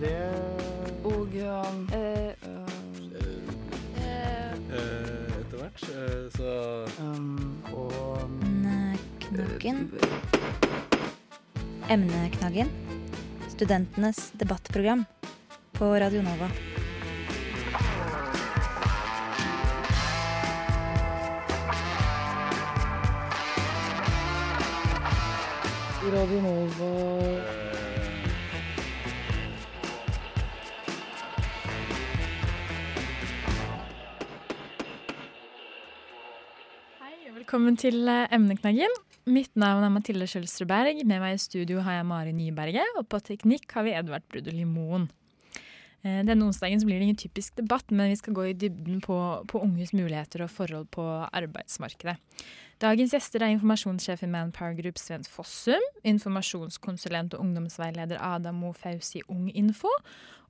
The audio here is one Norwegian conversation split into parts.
Det Og um, Eh, eh, Etter hvert, så um, Og Knaggen. Emneknaggen. Studentenes debattprogram på Radio Nova. Radio Nova velkommen til eh, Emneknaggen. Mitt navn er Mathilde Kjølsrud Berg. Med meg i studio har jeg Mari Nyberget, og på teknikk har vi Edvard Brudel Moen. Eh, Denne onsdagen blir det ingen typisk debatt, men vi skal gå i dybden på, på unges muligheter og forhold på arbeidsmarkedet. Dagens gjester er informasjonssjef i Manpower Group Sven Fossum, informasjonskonsulent og ungdomsveileder Ada Mo Fausi Ung Info,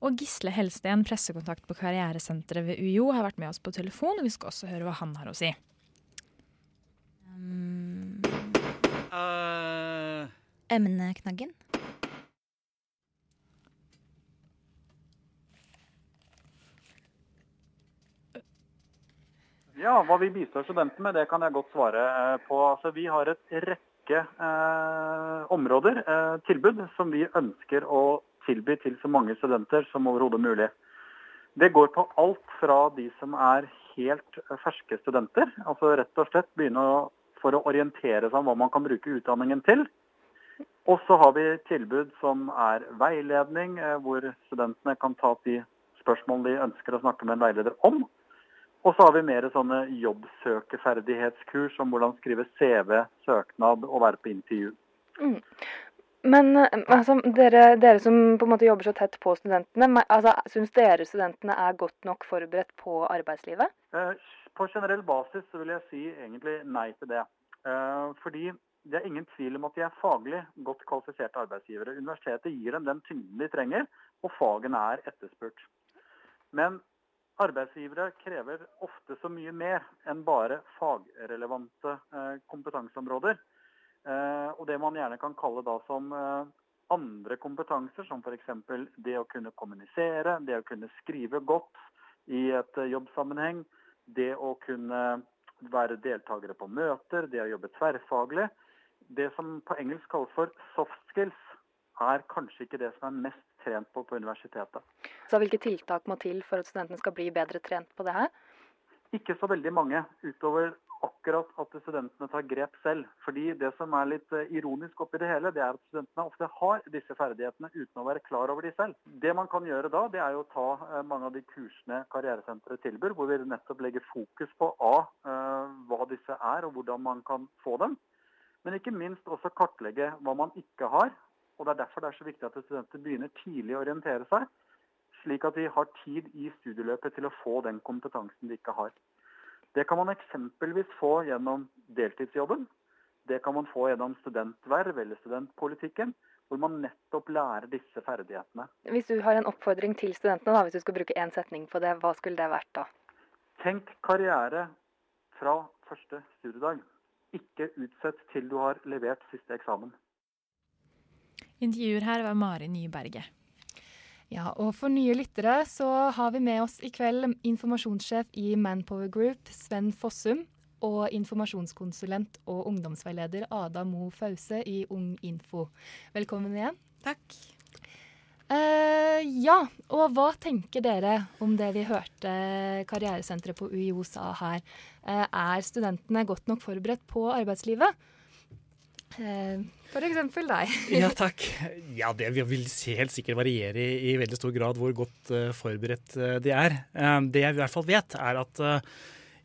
og Gisle Helsten, pressekontakt på karrieresenteret ved UiO, har vært med oss på telefon, og vi skal også høre hva han har å si. Eh, emneknaggen. Ja, hva vi bistår studentene med, det kan jeg godt svare eh, på. Altså, vi har et rekke eh, områder, eh, tilbud, som vi ønsker å tilby til så mange studenter som overhodet mulig. Det går på alt fra de som er helt ferske studenter, altså rett og slett begynne å, for å orientere seg om hva man kan bruke utdanningen til. Og så har vi tilbud som er veiledning, eh, hvor studentene kan ta opp de spørsmål de ønsker å snakke med en veileder om. Og så har vi mer sånne jobbsøkeferdighetskurs om hvordan skrive CV, søknad og være på intervju. Men eh, altså, dere, dere som på en måte jobber så tett på studentene, altså, syns dere studentene er godt nok forberedt på arbeidslivet? På generell basis så vil jeg si egentlig nei til det. Eh, Fordi det er ingen tvil om at de er faglig godt kvalifiserte arbeidsgivere. Universitetet gir dem den tyngden de trenger, og fagene er etterspurt. Men arbeidsgivere krever ofte så mye mer enn bare fagrelevante eh, kompetanseområder. Eh, Og det man gjerne kan kalle da som andre kompetanser, som f.eks. det å kunne kommunisere, det å kunne skrive godt i et jobbsammenheng, det å kunne være deltakere på møter, det å jobbe tverrfaglig. Det som på engelsk kalles for soft skills, er kanskje ikke det som er mest trent på på universitetet. Så hvilke tiltak må til for at studentene skal bli bedre trent på det her? Ikke så veldig mange, utover akkurat at studentene tar grep selv. Fordi det som er litt eh, ironisk oppi det hele, det er at studentene ofte har disse ferdighetene uten å være klar over de selv. Det man kan gjøre da, det er jo å ta eh, mange av de kursene Karrieresenteret tilbyr, hvor vi nettopp legger fokus på A, eh, hva disse er og hvordan man kan få dem. Men ikke minst også kartlegge hva man ikke har. Og det er derfor det er så viktig at studenter begynner tidlig å orientere seg, slik at de har tid i studieløpet til å få den kompetansen de ikke har. Det kan man eksempelvis få gjennom deltidsjobben. Det kan man få gjennom studentverv eller studentpolitikken, hvor man nettopp lærer disse ferdighetene. Hvis du har en oppfordring til studentene, da, hvis du skal bruke én setning på det, hva skulle det vært da? Tenk karriere fra første studiedag. Ikke utsett til du har levert siste eksamen. Intervjuer her var Mari Nyberget. Ja, og for nye lyttere så har vi med oss i kveld informasjonssjef i Manpower Group, Sven Fossum, og informasjonskonsulent og ungdomsveileder Ada Mo Fause i Ung Info. Velkommen igjen. Takk. Uh, ja, og hva tenker dere om det vi hørte Karrieresenteret på UiO sa her? Uh, er studentene godt nok forberedt på arbeidslivet? Eh, for eksempel deg. Ja, takk. Ja, det vil helt sikkert variere i, i veldig stor grad hvor godt uh, forberedt uh, de er. Eh, det jeg i hvert fall vet, er at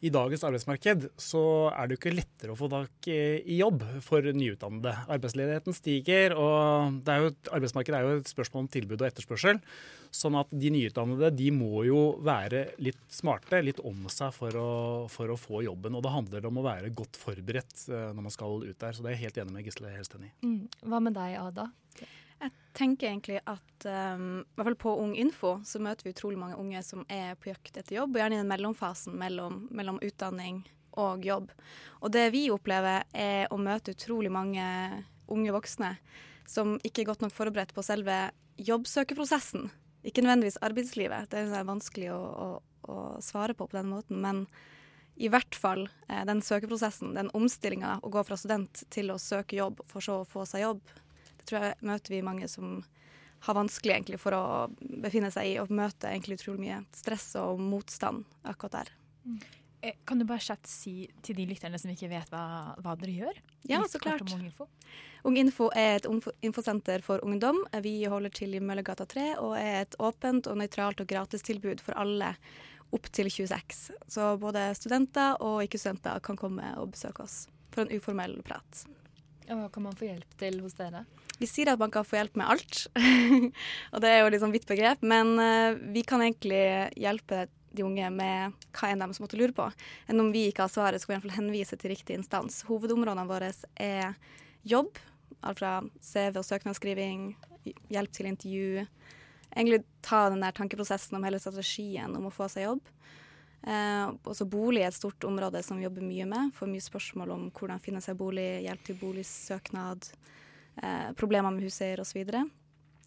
i dagens arbeidsmarked så er det jo ikke lettere å få tak i jobb for nyutdannede. Arbeidsledigheten stiger, og det er jo, arbeidsmarkedet er jo et spørsmål om tilbud og etterspørsel. Sånn at de nyutdannede de må jo være litt smarte, litt om seg for å, for å få jobben. Og det handler om å være godt forberedt eh, når man skal ut der. Så det er jeg helt enig med Gisle Helsten i. Mm. Hva med deg, Ada? Jeg tenker egentlig at um, i hvert fall på Ung Info så møter vi utrolig mange unge som er på jakt etter jobb, og gjerne i den mellomfasen mellom, mellom utdanning og jobb. Og det vi opplever er å møte utrolig mange unge voksne som ikke er godt nok forberedt på selve jobbsøkeprosessen Ikke nødvendigvis arbeidslivet, det er sånn vanskelig å, å, å, svare på på den måten. Men i hvert fall eh, den søkeprosessen, den omstillinga å gå fra student til å søke jobb, for så å få seg jobb, tror jeg møter vi mange som har vanskelig egentlig for å befinne seg i, og møte egentlig utrolig mye stress og motstand akkurat der. Mm. Kan du bare kjapt si til de lytterne som ikke vet hva, hva dere gjør? Ja, Litt så klart. Om Ung Info. Ung Info er et infosenter for ungdom. Vi holder til i Møllergata 3 og er et åpent og nøytralt og gratistilbud for alle opp til 26. Så både studenter og ikke-studenter kan komme og besøke oss for en uformell prat. Hva kan man få hjelp til hos dere? Vi sier at man kan få hjelp med alt, og det er jo litt sånn vidt begrep. Men uh, vi kan egentlig hjelpe de unge med hva enn de som måtte lure på. Enn om vi ikke har svaret, skal vi i hvert fall henvise til riktig instans. Hovedområdene våre er jobb, alt fra CV og søknadsskriving, hjelp til intervju. Egentlig ta den der tankeprosessen om hele strategien om å få seg jobb. Eh, også bolig er et stort område som vi jobber mye med. Får mye spørsmål om hvordan finne seg bolig, hjelp til boligsøknad, eh, problemer med huseier osv.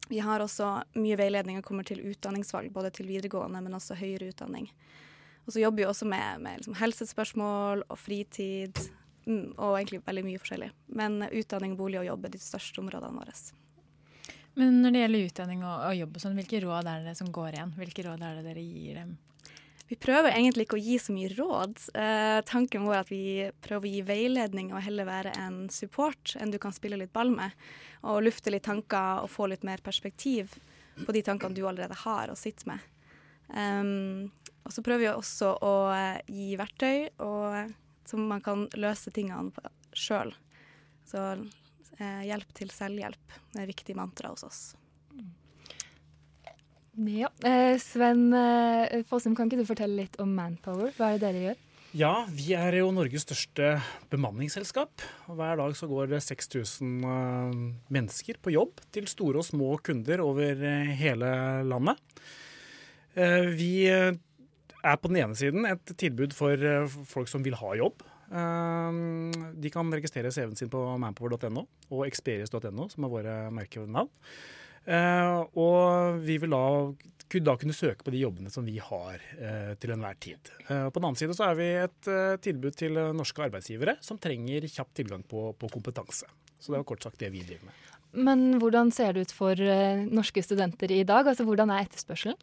Vi har også mye veiledning og kommer til utdanningsvalg, både til videregående, men også høyere utdanning. Og så jobber vi også med, med liksom helsespørsmål og fritid, mm, og egentlig veldig mye forskjellig. Men utdanning, bolig og jobb er de største områdene våre. Men når det gjelder utdanning og, og jobb, og sånn, hvilke råd er det som går igjen? Hvilke råd er det dere gir dem? Vi prøver egentlig ikke å gi så mye råd. Eh, tanken vår er at vi prøver å gi veiledning og heller være en support enn du kan spille litt ball med. Og lufte litt tanker og få litt mer perspektiv på de tankene du allerede har og sitter med. Um, og så prøver vi også å eh, gi verktøy og, som man kan løse tingene sjøl. Så eh, hjelp til selvhjelp er viktig mantra hos oss. Ja. Eh, Sven eh, Fossum, kan ikke du fortelle litt om Manpower? Hva er det dere gjør? Ja, vi er jo Norges største bemanningsselskap. Hver dag så går det 6000 uh, mennesker på jobb til store og små kunder over hele landet. Vi er på den ene siden et tilbud for folk som vil ha jobb. de kan registrere CV-en sin på manpower.no og experience.no, som er våre merkenavn. Uh, og vi vil da, da, kunne søke på de jobbene som vi har uh, til enhver tid. Uh, på den annen side så er vi et tilbud til norske arbeidsgivere som trenger kjapp tilgang på, på, kompetanse. Så det er kort sagt det vi driver med. Men hvordan ser det ut for norske studenter i dag? Altså Hvordan er etterspørselen?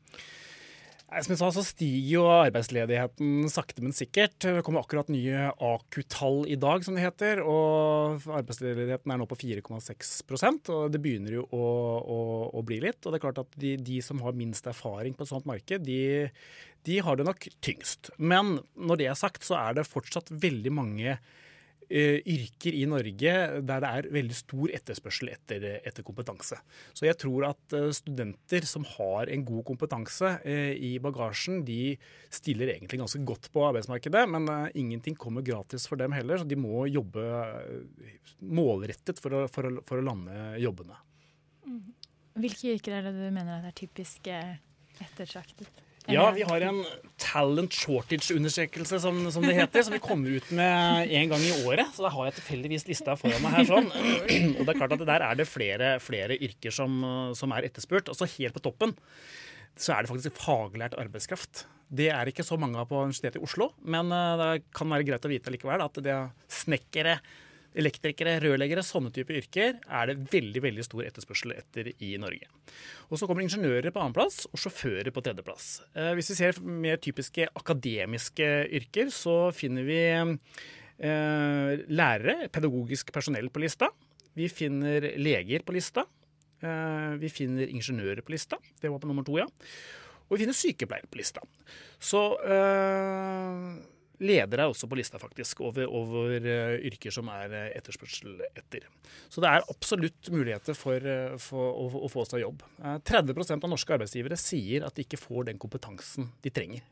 Som jeg sa, så stiger jo arbeidsledigheten sakte, men sikkert. Det kommer akkurat nye AKU-tall i dag, som det heter. Og arbeidsledigheten er nå på 4,6% og det begynner jo å, å, å, bli litt. Og det er klart at de, de, som har minst erfaring på et sånt marked, de, de har det nok tyngst. Men når det er sagt, så er det fortsatt veldig mange yrker i Norge der det er veldig stor etterspørsel etter, etter kompetanse. Så jeg tror at uh, studenter som har en god kompetanse uh, i bagasjen, de stiller egentlig ganske godt på arbeidsmarkedet, men ingenting kommer gratis for dem heller, så de må jobbe målrettet for å, for å, for å lande jobbene. Mm. Hvilke yrker er det du mener er typisk ettertraktet? Ja, vi har en talent shortage-undersøkelse, som, som, det heter, som vi kommer ut med en gang i året. Så da har jeg tilfeldigvis lista foran meg her sånn. Og det er klart at der er det flere, flere yrker som, som, er etterspurt. Og så helt på toppen så er det faktisk faglært arbeidskraft. Det er ikke så mange av på Universitetet i Oslo, men eh, det kan være greit å vite likevel at det er snekkere, elektrikere, rørleggere, sånne type yrker er det veldig veldig stor etterspørsel etter i Norge. Og Så kommer ingeniører på annenplass og sjåfører på tredjeplass. Eh, hvis vi ser mer typiske akademiske yrker, så finner vi eh, lærere, pedagogisk personell på lista. Vi finner leger på lista. Eh, vi finner ingeniører på lista. Det var på nummer to, ja. Og vi finner sykepleiere på lista. Så øh, Ledere er også på lista, faktisk, over, over uh, yrker som er uh, etterspørsel etter. Så det er absolutt muligheter for, uh, for å, å, få seg jobb. 30% av norske arbeidsgivere sier at de ikke får den kompetansen de trenger.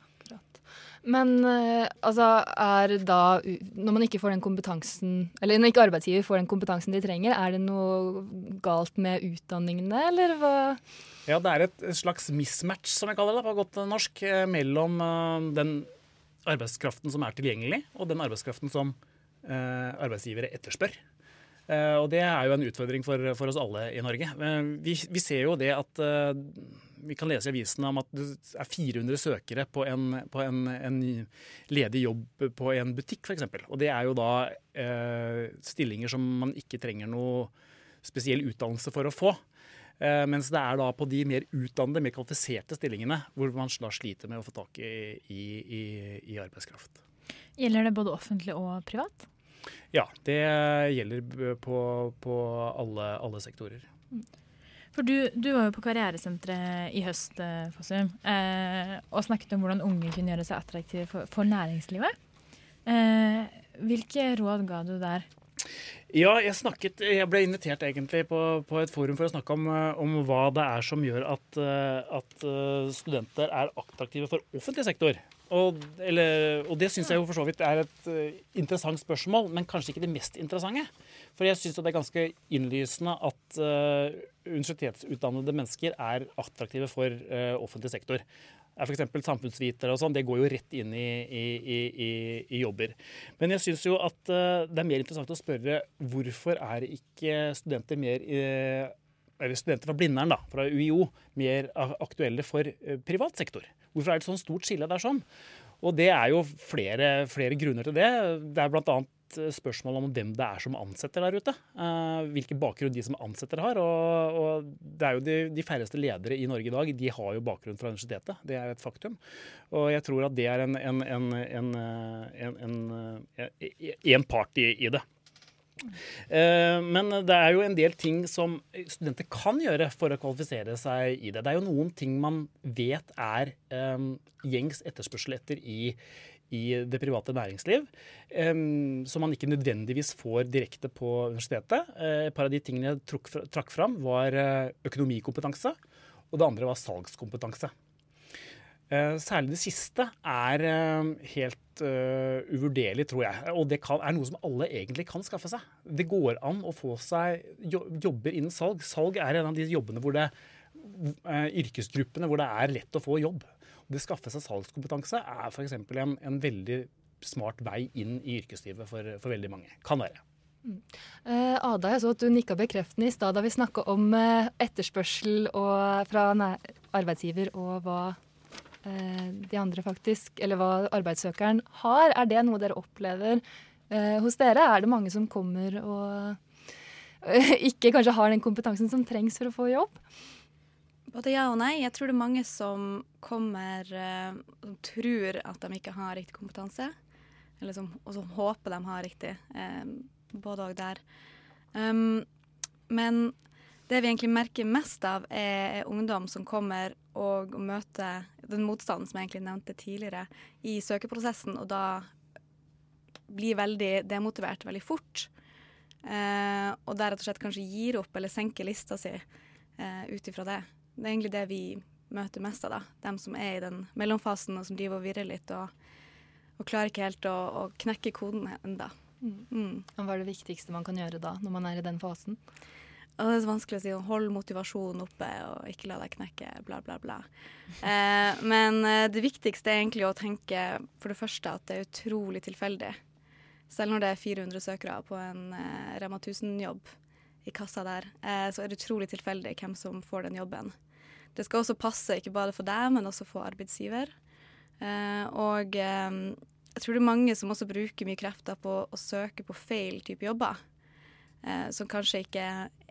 Akkurat. Men altså, er da Når man ikke får den kompetansen Eller når ikke arbeidsgiver får den kompetansen de trenger, er det noe galt med utdanningene, eller hva? Ja, det er et slags mismatch, som jeg kaller det på godt norsk, mellom den arbeidskraften som er tilgjengelig, og den arbeidskraften som eh, arbeidsgivere etterspør. Eh, og det er jo en utfordring for, for oss alle i Norge. Vi, vi, ser jo det at eh, vi kan lese i avisene om at det er 400 søkere på en, på en, en ledig jobb på en butikk f.eks. Og det er jo da eh, stillinger som man ikke trenger noe spesiell utdannelse for å få. Eh, mens det er da på de mer utdannede, mer kvalifiserte stillingene hvor man da sliter med å få tak i, i, i, arbeidskraft. Gjelder det både offentlig og privat? Ja, det gjelder på, på alle, alle, sektorer. For du, du, var jo på Karrieresenteret i høst eh, Fossum, eh, og snakket om hvordan unge kunne gjøre seg attraktive for, for næringslivet. Hvilke råd ga du der? Ja, jeg, snakket, jeg ble invitert egentlig på, på, et forum for å snakke om, eh, om, hva det er som gjør at, eh, at studenter er attraktive for offentlig sektor. Og, eller, og det syns jeg jo for så vidt er et interessant spørsmål, men kanskje ikke det mest interessante. For jeg syns det er ganske innlysende at uh, universitetsutdannede mennesker er attraktive for uh, offentlig sektor. F.eks. samfunnsvitere og sånn, det går jo rett inn i, i, i, i jobber. Men jeg syns jo at det er mer interessant å spørre hvorfor er ikke studenter mer eller studenter fra Blindern, da, fra UiO, mer aktuelle for privat sektor? Hvorfor er det sånn stort skille der sånn? Og det er jo flere, flere grunner til det. Det er bl.a. spørsmål om hvem det er som ansetter der ute. Uh, hvilken bakgrunn de som ansetter har. Og, og det er jo de, de, færreste ledere i Norge i dag de har jo bakgrunn fra universitetet. Det er et faktum. Og jeg tror at det er en, en, en, en part i, i det. Eh, men det er jo en del ting som studenter kan gjøre for å kvalifisere seg i det. Det er jo noen ting man vet er gjengs etterspørsel etter i, i det private næringsliv, som man ikke nødvendigvis får direkte på universitetet. Et par av de tingene jeg trakk, fram, var økonomikompetanse, og det andre var salgskompetanse. Særlig det siste er helt uvurderlig, tror jeg. Og det er noe som alle egentlig kan skaffe seg. Det går an å få seg jobber innen salg. Salg er en av de jobbene hvor det yrkesgruppene hvor det er lett å få jobb. Det skaffe seg salgskompetanse er f.eks. En, en veldig smart vei inn i yrkeslivet for, for veldig mange. Kan være. Mm. Uh, Ada, jeg så at du nikka bekreftende i stad da vi snakka om uh, etterspørsel og, fra arbeidsgiver og hva Eh, de andre, faktisk, eller hva arbeidssøkeren har. Er det noe dere opplever eh, hos dere? Er det mange som kommer og eh, ikke kanskje har den kompetansen som trengs for å få jobb? Både ja og nei. Jeg tror det er mange som kommer og tror at de ikke har riktig kompetanse. Som, og som håper de har riktig. både og der. Um, men det vi egentlig merker mest av, er, er ungdom som kommer og møter den motstanden som jeg egentlig nevnte tidligere, i søkeprosessen, og da blir veldig demotivert veldig fort. Uh, og der rett og slett kanskje gir opp eller senker lista si eh, ut ifra det. Det er egentlig det vi møter mest av, da. Dem som er i den mellomfasen og som driver og virrer litt og, og klarer ikke helt å, å knekke koden ennå. Mm. Mm. Hva er det viktigste man kan gjøre da, når man er i den fasen? Og det er så vanskelig å si. Hold motivasjonen oppe og ikke la deg knekke, bla, bla, bla. Eh, men eh, det viktigste er egentlig å tenke for det første at det er utrolig tilfeldig. Selv når det er 400 søkere på en eh, Rema 1000-jobb i kassa der, eh, så er det utrolig tilfeldig hvem som får den jobben. Det skal også passe ikke bare for deg, men også for arbeidsgiver. Eh, og eh, jeg tror det er mange som også bruker mye krefter på å søke på feil type jobber. som kanskje ikke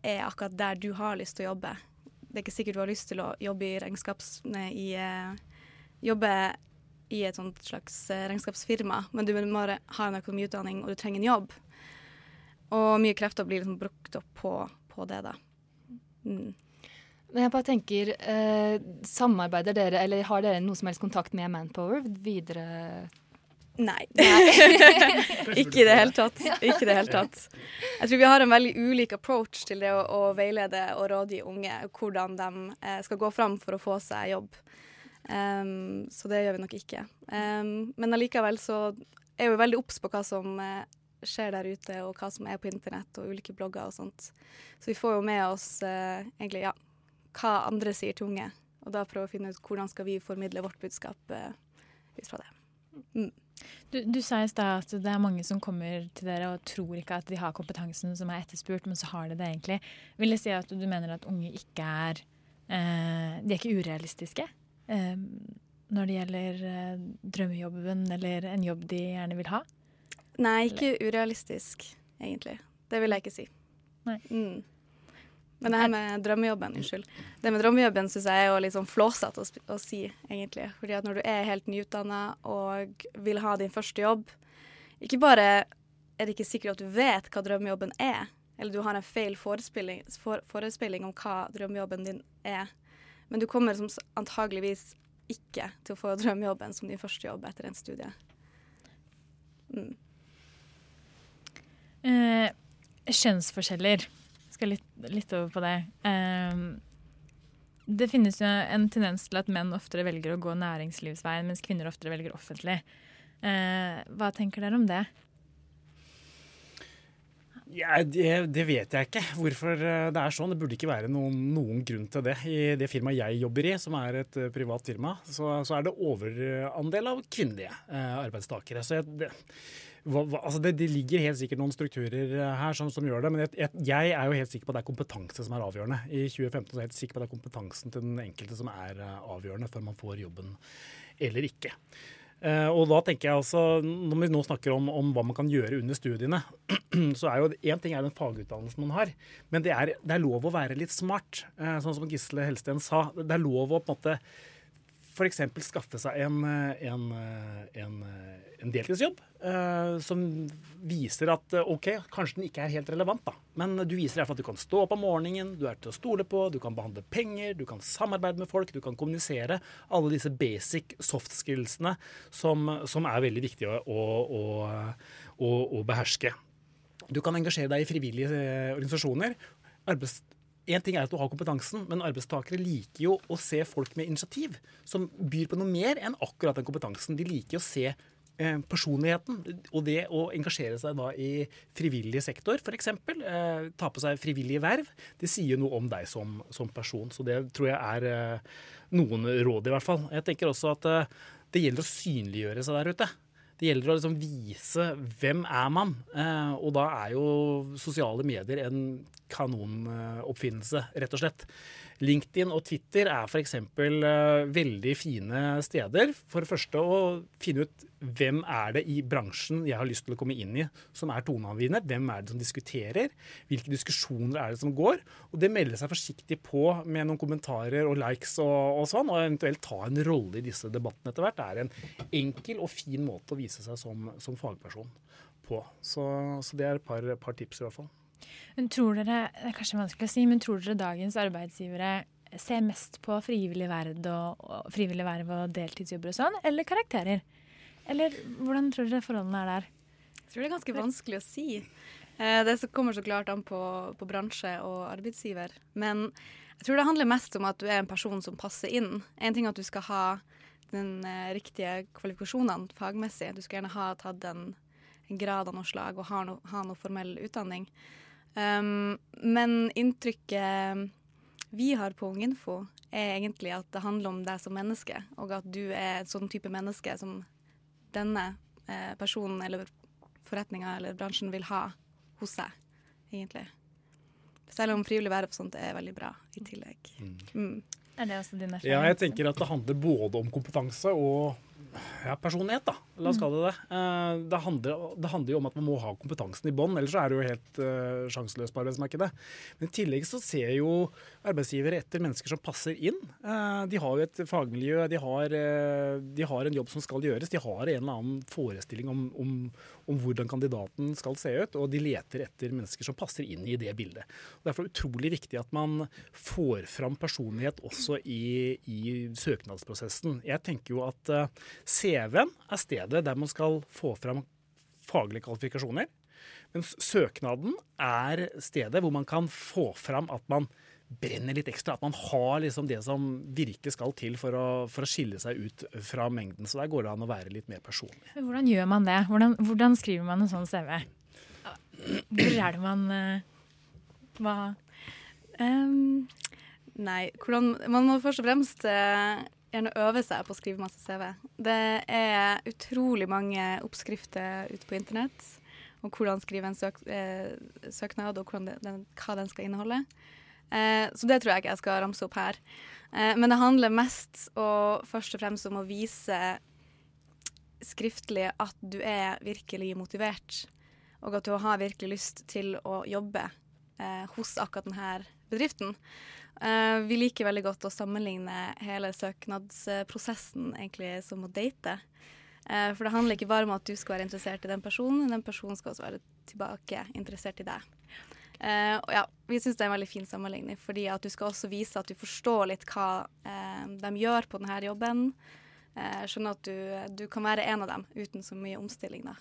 er akkurat der du har lyst til å jobbe. Det er ikke sikkert du har lyst til å jobbe i regnskaps... Nei, i, uh, jobbe i et sånt slags uh, regnskapsfirma, men du vil bare ha en økonomiutdanning og du trenger en jobb. Og mye krefter blir liksom brukt opp på, på det, da. Mm. Men jeg bare tenker, eh, Samarbeider dere, eller har dere noe som helst kontakt med Manpower videre Nei. ikke i det hele tatt. Ikke det hele tatt. Jeg tror vi har en veldig ulik approach til det å, å veilede og rådgi unge hvordan de eh, skal gå fram for å få seg jobb. Um, så det gjør vi nok ikke. Um, men allikevel så er vi veldig obs på hva som eh, skjer der ute, og hva som er på internett og ulike blogger og sånt. Så vi får jo med oss eh, egentlig ja, hva andre sier til unge, og da prøve å finne ut hvordan skal vi formidle vårt budskap eh, ut fra det. Mm. Du, du sa i stad at det er mange som kommer til dere og tror ikke at de har kompetansen som er etterspurt, men så har de det egentlig. Vil det si at du mener at unge ikke er eh, De er ikke urealistiske eh, når det gjelder eh, drømmejobben eller en jobb de gjerne vil ha? Nei, ikke urealistisk, egentlig. Det vil jeg ikke si. Nei. Mm. Men det her med drømmejobben, unnskyld. Det med drømmejobben syns jeg er jo litt sånn flåsete å, å si, egentlig. Fordi at når du er helt nyutdanna og vil ha din første jobb, ikke bare er det ikke sikkert at du vet hva drømmejobben er, eller du har en feil forespilling, for, forespilling om hva drømmejobben din er, men du kommer som antageligvis ikke til å få drømmejobben som din første jobb etter en studie. Mm. Eh, kjønnsforskjeller. Skal litt, litt over på det. Eh, det finnes jo en tendens til at menn oftere velger å gå næringslivsveien, mens kvinner oftere velger offentlig. Eh, hva tenker dere om det? Ja, det, det vet jeg ikke hvorfor eh, det er sånn. Det burde ikke være noen, noen grunn til det. I det firmaet jeg jobber i, som er et eh, privat firma, så, så er det overandel av kvinnelige eh, arbeidstakere. Så jeg, det, hva, hva, altså det, det ligger helt sikkert noen strukturer eh, her som, som gjør det, men jeg, jeg, er jo helt sikker på at det er kompetanse som er avgjørende. I 2015 så er jeg helt sikker på at det er kompetansen til den enkelte som er eh, avgjørende før man får jobben eller ikke. Uh, og da tenker jeg altså, Når vi nå snakker om, om hva man kan gjøre under studiene, så er jo én ting er den fagutdannelsen man har, men det er, det er lov å være litt smart. Uh, sånn som Gisle Helsten sa. Det er lov å på en måte f.eks. skaffe seg en, eh, en, eh, en, eh, en deltidsjobb eh, som viser at OK, kanskje den ikke er helt relevant, da. Men du viser i hvert fall at du kan stå opp om morgenen, du er til å stole på, du kan behandle penger, du kan samarbeide med folk, du kan kommunisere. Alle disse basic soft skillsene som, som er veldig viktige å, å, å, å beherske. Du kan engasjere deg i frivillige organisasjoner. Arbeids en ting er at du har kompetansen, men arbeidstakere liker jo å se folk med initiativ, som byr på noe mer enn akkurat den kompetansen. De liker å se eh, personligheten, og det å engasjere seg da i frivillig sektor, f.eks. Eh, ta på seg frivillige verv, det sier noe om deg som, som person. Så det tror jeg er eh, noen råd, i hvert fall. Jeg tenker også at eh, det gjelder å synliggjøre seg der ute. Det gjelder å liksom vise hvem er man, og da er jo sosiale medier en kanonoppfinnelse, rett og slett. LinkedIn og Twitter er f.eks. Uh, veldig fine steder. For det første å finne ut hvem er det i bransjen jeg har lyst til å komme inn i som er toneangivende. Hvem er det som diskuterer? Hvilke diskusjoner er det som går? Og det melder seg forsiktig på med noen kommentarer og likes og, og sånn, og eventuelt ta en rolle i disse debattene etter hvert. Det er en enkel og fin måte å vise seg som, som fagperson på. Så, så det er et par, par tips i hvert fall. Men tror dere, det er kanskje vanskelig å si, men tror dere dagens arbeidsgivere ser mest på frivillig verv og, og, frivillig verv og deltidsjobber og sånn, eller karakterer? Eller hvordan tror dere forholdene er der? Jeg tror det er ganske vanskelig å si. Eh, Det kommer så klart an på, på bransje og arbeidsgiver. Men jeg tror det handler mest om at du er en person som passer inn. En ting er at du skal ha den eh, riktige kvalifikasjonene fagmessig. Du skal gjerne ha tatt en, graden noe slag og ha, no, ha noe formell utdanning. Um, men inntrykket vi har på Unginfo, er egentlig at det handler om deg som menneske, og at du er en sånn type menneske som denne eh, personen eller forretninga eller bransjen vil ha hos seg, egentlig. Selv om frivillig verv og sånt er veldig bra i tillegg. Mm. Er det også din erfaring? Ja, jeg tenker at det handler både om kompetanse og ja, personlighet, da. La oss kalle det det. Eh, Det handler, det handler jo om at man må ha kompetansen i bånn, ellers så er det jo helt uh, sjanseløst på arbeidsmarkedet. Men i tillegg så ser jo arbeidsgivere etter mennesker som passer inn. Uh, De har jo et fagmiljø, de har, uh, de har en jobb som skal gjøres. De har en eller annen forestilling om, om, om hvordan kandidaten skal se ut, og de leter etter mennesker som passer inn i det bildet. Og Derfor er det utrolig viktig at man får fram personlighet også i, i søknadsprosessen. Jeg tenker jo at CV-en er stedet der man skal få fram faglige kvalifikasjoner. Mens søknaden er stedet hvor man kan få fram at man brenner litt ekstra. At man har liksom det som virkelig skal til for å, for å skille seg ut fra mengden. Så der går det an å være litt mer personlig. Men Hvordan gjør man det? Hvordan, hvordan skriver man en sånn CV? Hvor er det man eh, Hva um, nei, hvordan Man må først og fremst eh, gjerne øve seg på å skrive masse CV. Det er utrolig mange oppskrifter ute på internett om hvordan skrive en søk, eh, søknad, og det, den, hva den skal inneholde. Eh, så det tror jeg ikke jeg skal ramse opp her. Eh, men det handler mest og først og fremst om å vise skriftlig at du er virkelig motivert, og at du har virkelig lyst til å jobbe eh, hos akkurat denne bedriften. Uh, vi liker veldig godt å sammenligne hele søknadsprosessen egentlig som å date. Uh, for det handler ikke bare om at du skal være interessert i den personen, den personen skal også være tilbake interessert i deg. Uh, og ja, Vi syns det er en veldig fin sammenligning, fordi at du skal også vise at du forstår litt hva de gjør på denne jobben. skjønner at du, du, kan være en av dem uten så mye omstilling. da.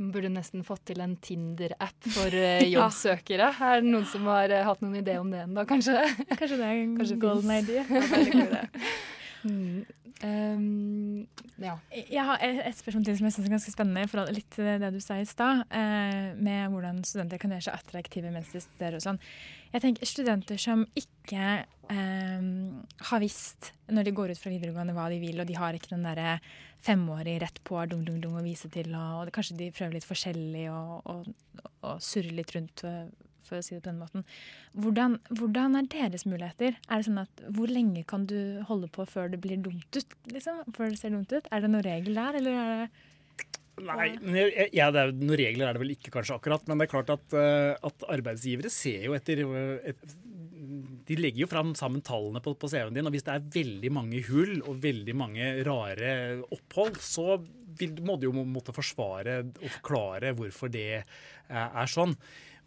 Burde nesten fått til en Tinder-app for uh, jobbsøkere. ja. Er det noen som har uh, hatt noen idé om det ennå, kanskje? Kanskje det er en golden idea. Ja, mm. Um, ja. Jeg har et spørsmål til som jeg synes er ganske spennende. for Litt det du sa i stad, eh, med hvordan studenter kan gjøre seg attraktive mens de studerer. og sånn. Jeg tenker Studenter som ikke eh, har visst når de går ut fra videregående hva de vil, og de har ikke den derre femårig rett på dung, dung, dung å vise til, og, og kanskje de prøver litt forskjellig og, og, og surrer litt rundt for å si det på den måten. Hvordan, hvordan, er deres muligheter? Er det sånn at Hvor lenge kan du holde på før det blir dumt ut? Liksom? Før det ser dumt ut? Er det noen regel der, eller er det Nei, ja, det er, noen regler er det vel ikke kanskje akkurat. Men det er klart at, uh, at arbeidsgivere ser jo etter et, De legger jo fram sammen tallene på, på CV-en din, og hvis det er veldig mange hull og veldig mange rare opphold, så vil, må du jo måtte forsvare og forklare hvorfor det er sånn.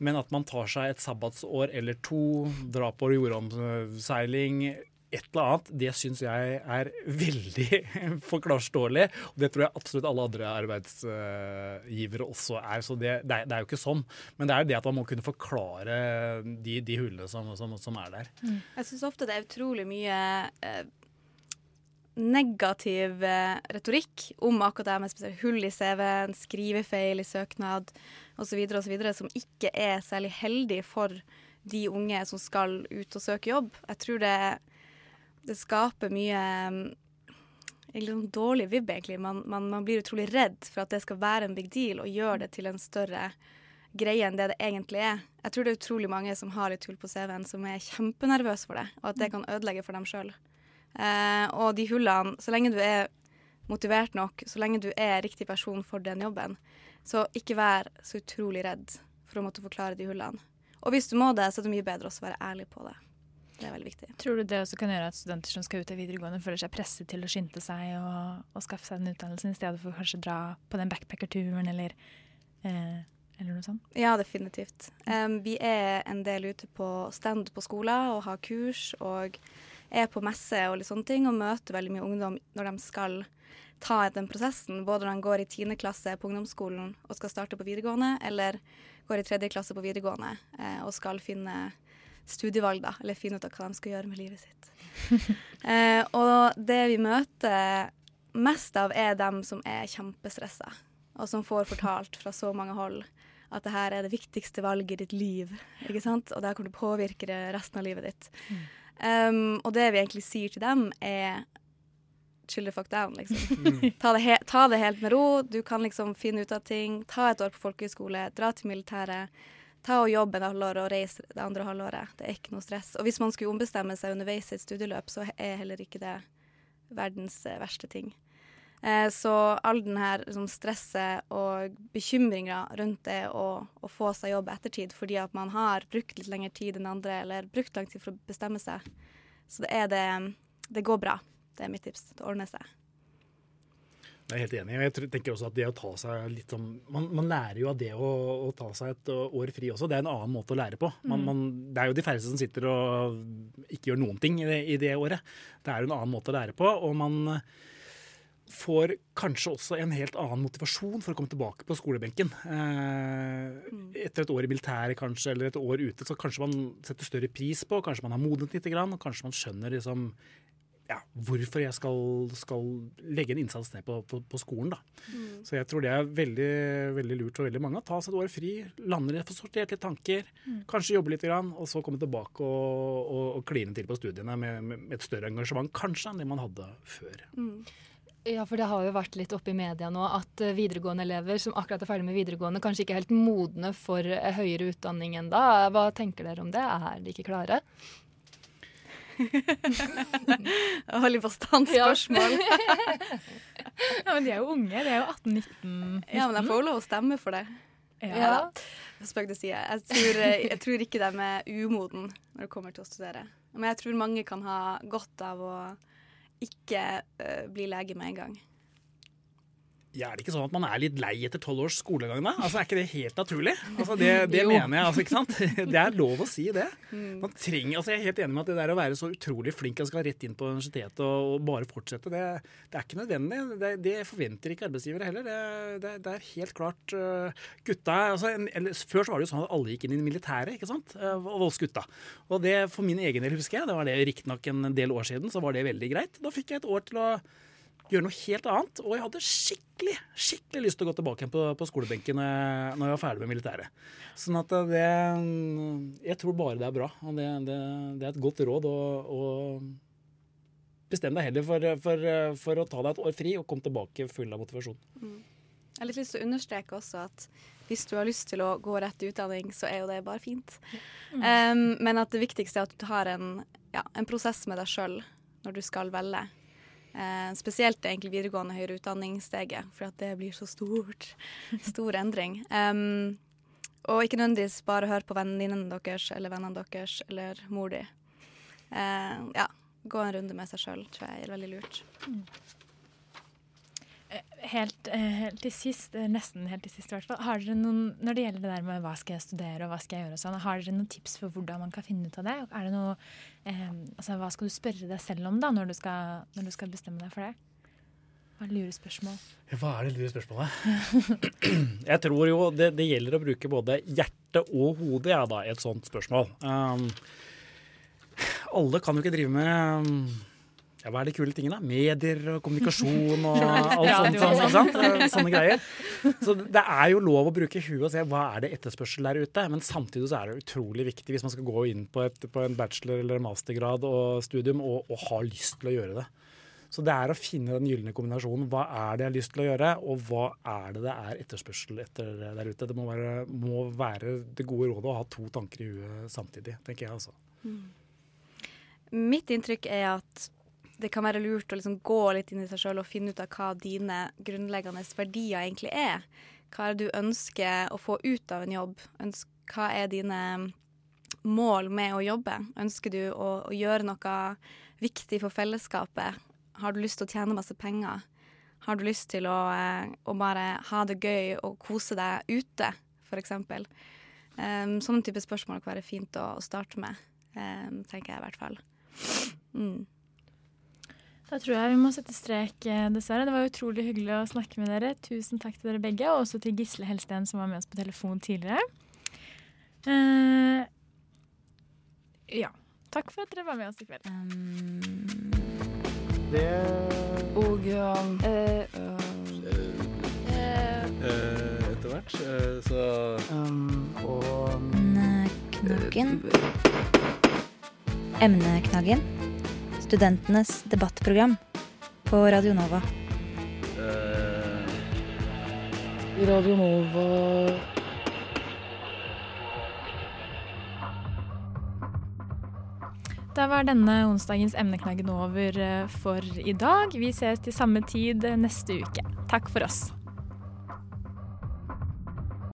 Men at man tar seg et sabbatsår eller to, drar på jordomseiling, et eller annet, det syns jeg er veldig forklarståelig. Og det tror jeg absolutt alle andre arbeidsgivere også er. Så det, det, er, det, er, jo ikke sånn. Men det er det at man må kunne forklare de, de hullene som, som, som, er der. Mm. Jeg syns ofte det er utrolig mye eh, negativ eh, retorikk om akkurat det med spesielt hull i CV-en, skrivefeil i søknad osv., osv., som ikke er særlig heldig for de unge som skal ut og søke jobb. Jeg tror det, det skaper mye sånn dårlig vibb, egentlig. Man, man, man, blir utrolig redd for at det skal være en big deal, og gjøre det til en større greie enn det det egentlig er. Jeg tror det er utrolig mange som har litt hull på CV-en, som er kjempenervøse for det, og at det kan ødelegge for dem sjøl. Eh, og de hullene, så lenge du er motivert nok, så lenge du er riktig person for den jobben, så ikke vær så utrolig redd for å måtte forklare de hullene. Og hvis du må det, så er det mye bedre å være ærlig på det. Det er veldig viktig. Tror du det også kan gjøre at studenter som skal ut av videregående, føler seg presset til å skynde seg og, og skaffe seg den utdannelsen, i stedet for kanskje å dra på den backpackerturen eller, eh, eller noe sånt? Ja, definitivt. Um, vi er en del ute på stand på skoler og har kurs og er på messe og litt sånne ting og møter veldig mye ungdom når de skal ta den prosessen, både når de går i tiende klasse på ungdomsskolen og skal starte på videregående, eller går i tredje klasse på videregående eh, og skal finne studievalg, da, eller finne ut av hva de skal gjøre med livet sitt. eh, og det vi møter mest av, er dem som er kjempestressa, og som får fortalt fra så mange hold at det her er det viktigste valget i ditt liv, ikke sant? og det her kommer til å påvirke resten av livet ditt. Mm. Um, og det vi egentlig sier til dem, er chill the fuck down, liksom. Mm. ta, det ta, det helt med ro. Du kan liksom finne ut av ting. Ta et år på folkehøyskole, dra til militæret. Ta og jobbe et halvår og reise det andre halvåret. Det er ikke noe stress. Og hvis man skulle ombestemme seg underveis i et studieløp, så er heller ikke det verdens eh, verste ting. Eh, så all den her liksom, stresset og bekymringa rundt det å, å, få seg jobb ettertid fordi at man har brukt litt lengre tid enn andre, eller brukt lang tid for å bestemme seg, så det er det Det går bra. Det er mitt tips. Det ordner seg. Jeg er helt enig. Jeg tenker også at det å ta seg litt sånn man, man, lærer jo av det å, å, ta seg et år fri også. Det er en annen måte å lære på. Man, mm. man, det er jo de færreste som sitter og ikke gjør noen ting i det, i det, året. Det er jo en annen måte å lære på. Og man får kanskje også en helt annen motivasjon for å komme tilbake på skolebenken. Eh, mm. etter et år i militæret kanskje, eller et år ute, så kanskje man setter større pris på, kanskje man har modnet litt, og kanskje man skjønner liksom ja, hvorfor jeg skal, skal legge en innsats ned på, på, på skolen. Da. Så jeg tror det er veldig, veldig lurt for veldig mange å ta seg et år fri, lande litt, få sortert litt tanker, kanskje jobbe litt, grann, og så komme tilbake og, og, og kline til på studiene med, med, et større engasjement kanskje enn det man hadde før. Ja, for det har jo vært litt oppe i media nå at eh, videregående elever som akkurat er ferdig med videregående, kanskje ikke er helt modne for eh, høyere utdanning ennå. Hva tenker dere om det? Er de ikke klare? Veldig bastant spørsmål. Ja, men de er jo unge. De er jo 18-19. Ja, men jeg får jo lov å stemme for det. Ja. Spøk til side. Jeg tror, eh, jeg tror ikke de er umoden når det kommer til å studere. Men jeg tror mange kan ha godt av å ikke uh, bli lege med en gang. Ja, er det ikke sånn at man er litt lei etter tolv års skolegang, da? Altså, Er ikke det helt naturlig? Altså, det det mener jeg, altså, ikke sant? Det er lov å si det. Mm. Man trenger, altså, jeg er helt enig med at det der å være så utrolig flink og skal rett inn på universitetet og, og bare fortsette, det, det er ikke nødvendig. Det, det forventer ikke arbeidsgivere heller. Det, det, det er helt klart uh, gutta altså, en, eller, Før så var det jo sånn at alle gikk inn i militæret, ikke sant? Uh, og oss gutta. Og det for min egen del, husker jeg, det var det riktignok en del år siden, så var det veldig greit. Da fikk jeg et år til å gjøre noe helt annet. Og jeg hadde skikkelig skikkelig lyst til å gå tilbake igjen på, på skolebenken eh, når jeg var ferdig med militæret. Sånn at det Jeg tror bare det er bra. Og det, det, det er et godt råd å, å bestemme deg heller for, for, for å ta deg et år fri og komme tilbake full av motivasjon. Jeg har litt lyst til å understreke også at hvis du har lyst til å gå rett utdanning, så er jo det bare fint. Um, men at det viktigste er at du har en, ja, en prosess med deg sjøl når du skal velge. Eh, spesielt egentlig videregående høyere utdanningssteget, for at det blir så stort. Stor endring. Um, og ikke nødvendigvis bare hør på venninnene deres eller vennene deres eller mor di. Eh, ja, gå en runde med seg sjøl tror jeg er veldig lurt. Helt, eh, helt til sist, eh, nesten helt til sist i hvert fall, har dere noen, når det gjelder det der med hva skal jeg studere og hva skal jeg gjøre og sånn, har dere noen tips for hvordan man kan finne ut av det? Er det noe, eh, altså Hva skal du spørre deg selv om da, når du skal, når du skal bestemme deg for det? Hva er lure spørsmål? Hva er det lure spørsmålet? Jeg tror jo det, det gjelder å bruke både hjerte og hode ja, da, i et sånt spørsmål. Um, alle kan jo ikke drive med ja, hva er de kule tingene? Medier og kommunikasjon og alt sånt. sånt, sant? Eh, Sånne greier. Så det er jo lov å bruke huet og se hva er det etterspørsel der ute. Men samtidig så er det utrolig viktig hvis man skal gå inn på, et, på en bachelor- eller mastergrad og studium og, og ha lyst til å gjøre det. Så det er å finne den gylne kombinasjonen. Hva er det jeg har lyst til å gjøre, og hva er det det er etterspørsel etter der ute. Det må være, må være det gode rådet å ha to tanker i huet samtidig, tenker jeg altså. Mitt inntrykk er at det kan være lurt å liksom gå litt inn i seg sjøl og finne ut av hva dine grunnleggende verdier egentlig er. Hva er det du ønsker å få ut av en jobb? Hva er dine mål med å jobbe? Ønsker du å, å gjøre noe viktig for fellesskapet? Har du lyst til å tjene masse penger? Har du lyst til å, eh, å bare ha det gøy og kose deg ute, f.eks.? Um, sånne type spørsmål kan være fint å, å starte med, um, tenker jeg i hvert fall. Mm. Da tror jeg vi må sette strek, eh, dessverre. Det var utrolig hyggelig å snakke med dere. Tusen takk til dere begge, og også til Gisle Helsten som var med oss på telefon tidligere. Uh, ja. Takk for at dere var med oss i kveld. Um, Det Og ja Eh, eh, Etter hvert, så um, Og Emneknaggen. Emneknaggen. Studentenes debattprogram på Radio Nova. Uh, Radio Nova Da var denne onsdagens emneknaggen over eh, for i dag. Vi ses til samme tid neste uke. Takk for oss.